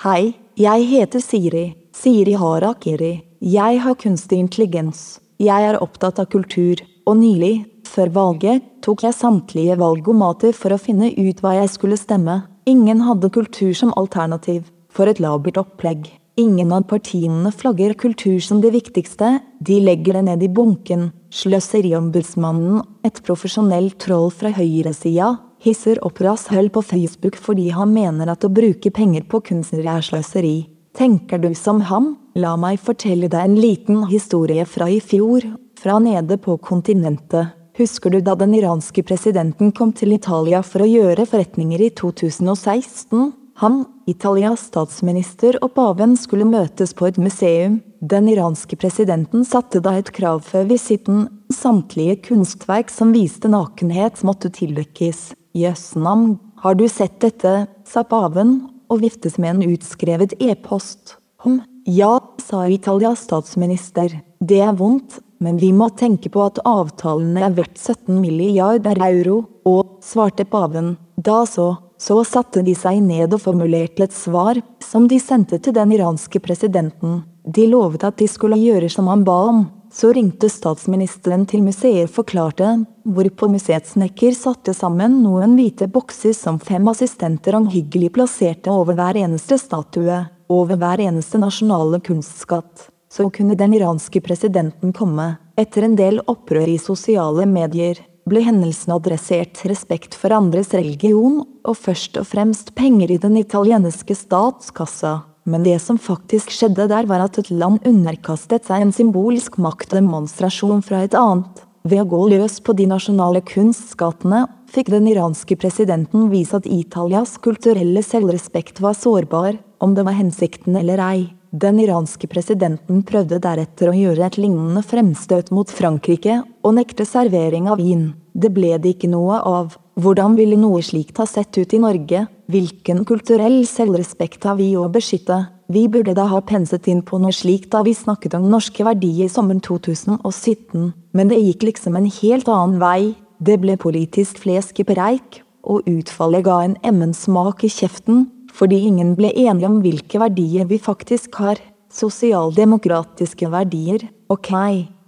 Hei, jeg heter Siri, Siri Harakiri. Jeg har kunstig intelligens. Jeg er opptatt av kultur, og nylig, før valget, tok jeg samtlige valgomater for å finne ut hva jeg skulle stemme. Ingen hadde kultur som alternativ. For et labert opplegg. Ingen av partiene flagger kultur som det viktigste, de legger det ned i bunken. Sløseriombudsmannen, et profesjonelt troll fra høyresida, hisser opp rasshøl på Facebook fordi han mener at å bruke penger på kunstnere er sløseri. Tenker du som ham? La meg fortelle deg en liten historie fra i fjor, fra nede på kontinentet. Husker du da den iranske presidenten kom til Italia for å gjøre forretninger i 2016? Han, Italias statsminister og paven skulle møtes på et museum. Den iranske presidenten satte da et krav før visitten. Samtlige kunstverk som viste nakenhet måtte tildekkes. Jøssnavn, har du sett dette, sa paven, og viftet med en utskrevet e-post. Hm, ja, sa Italias statsminister, det er vondt, men vi må tenke på at avtalene er verdt 17 milliarder euro, og, svarte paven, da så, så satte de seg ned og formulerte et svar, som de sendte til den iranske presidenten. De lovet at de skulle gjøre som han ba om. Så ringte statsministeren til museet forklarte, hvorpå museets snekker satte sammen noen hvite bokser som fem assistenter omhyggelig plasserte over hver eneste statue, over hver eneste nasjonale kunstskatt. Så kunne den iranske presidenten komme, etter en del opprør i sosiale medier ble hendelsen adressert respekt for andres religion, og først og fremst penger i den italienske statskassa. Men det som faktisk skjedde der var at et land underkastet seg en symbolsk maktdemonstrasjon fra et annet. Ved å gå løs på de nasjonale kunstskattene, fikk den iranske presidenten vise at Italias kulturelle selvrespekt var sårbar, om det var hensikten eller ei. Den iranske presidenten prøvde deretter å gjøre et lignende fremstøt mot Frankrike, og nekte servering av vin. Det ble det ikke noe av. Hvordan ville noe slikt ha sett ut i Norge? Hvilken kulturell selvrespekt har vi å beskytte? Vi burde da ha penset inn på noe slikt da vi snakket om norske verdier i sommeren 2017, men det gikk liksom en helt annen vei. Det ble politisk fleskepreik, og utfallet ga en emmen smak i kjeften, fordi ingen ble enige om hvilke verdier vi faktisk har. Sosialdemokratiske verdier, ok,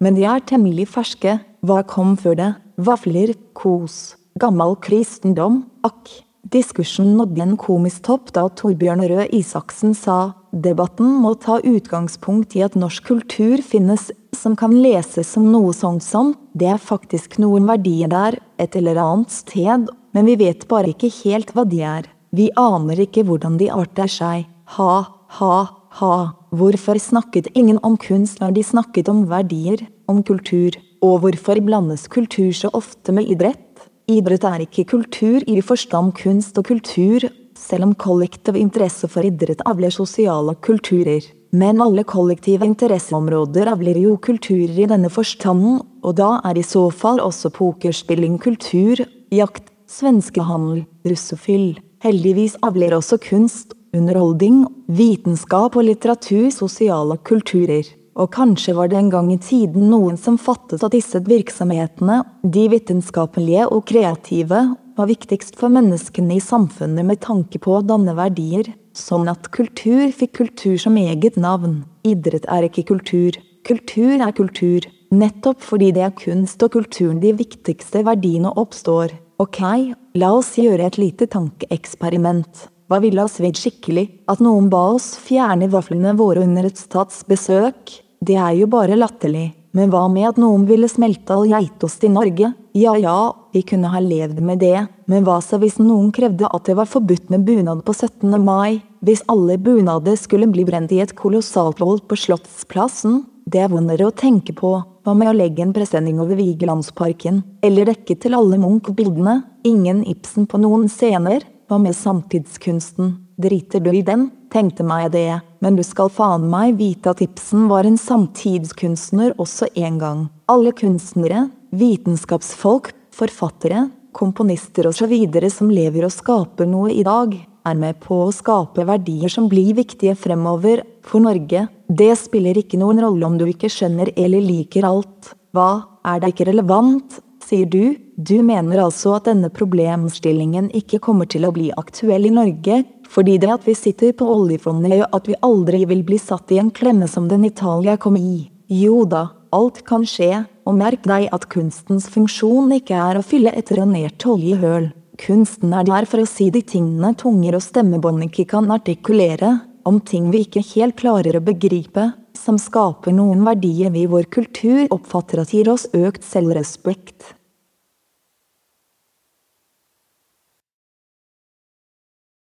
men de er temmelig ferske, hva kom før det? Vafler, kos, gammal kristendom, akk. Diskursen nådde en komisk topp da Torbjørn Røe Isaksen sa debatten må ta utgangspunkt i at norsk kultur finnes som kan leses som noe sånt som det er faktisk noen verdier der, et eller annet sted, men vi vet bare ikke helt hva de er. Vi aner ikke hvordan de arter seg. Ha, ha, ha. Hvorfor snakket ingen om kunst når de snakket om verdier, om kultur? Og hvorfor blandes kultur så ofte med idrett? Idrett er ikke kultur i forstand kunst og kultur, selv om kollektiv interesse for idrett avler sosiale kulturer. Men alle kollektive interesseområder avler jo kulturer i denne forstanden, og da er i så fall også pokerspilling kultur, jakt, svenskehandel, russefyll. Heldigvis avler også kunst, underholdning, vitenskap og litteratur sosiale kulturer. Og kanskje var det en gang i tiden noen som fattet at disse virksomhetene, de vitenskapelige og kreative, var viktigst for menneskene i samfunnet med tanke på å danne verdier, sånn at kultur fikk kultur som eget navn. Idrett er ikke kultur. Kultur er kultur, nettopp fordi det er kunst og kulturen de viktigste verdiene oppstår. Ok, la oss gjøre et lite tankeeksperiment. Hva ville oss ved skikkelig, at noen ba oss fjerne vaflene våre under et statsbesøk? Det er jo bare latterlig. Men hva med at noen ville smelte all geitost i Norge? Ja ja, vi kunne ha levd med det, men hva så hvis noen krevde at det var forbudt med bunad på 17. mai? Hvis alle bunader skulle bli brent i et kolossalt vold på Slottsplassen? Det er vondere å tenke på. Hva med å legge en presenning over Vigelandsparken, eller dekke til alle Munch-bildene, ingen Ibsen på noen scener? Hva med samtidskunsten, driter du i den? Tenkte meg det, men du skal faen meg vite at Ibsen var en samtidskunstner også en gang. Alle kunstnere, vitenskapsfolk, forfattere, komponister osv. som lever og skaper noe i dag, er med på å skape verdier som blir viktige fremover for Norge. Det spiller ikke noen rolle om du ikke skjønner eller liker alt. Hva, er det ikke relevant, sier du? Du mener altså at denne problemstillingen ikke kommer til å bli aktuell i Norge, fordi det at vi sitter på oljefondet gjør at vi aldri vil bli satt i en klemme som den Italia kom i. Jo da, alt kan skje, og merk deg at kunstens funksjon ikke er å fylle et renert oljehøl. Kunsten er der for å si de tingene tunger og stemmebånd ikke kan artikulere, om ting vi ikke helt klarer å begripe, som skaper noen verdier vi i vår kultur oppfatter at gir oss økt selvrespekt.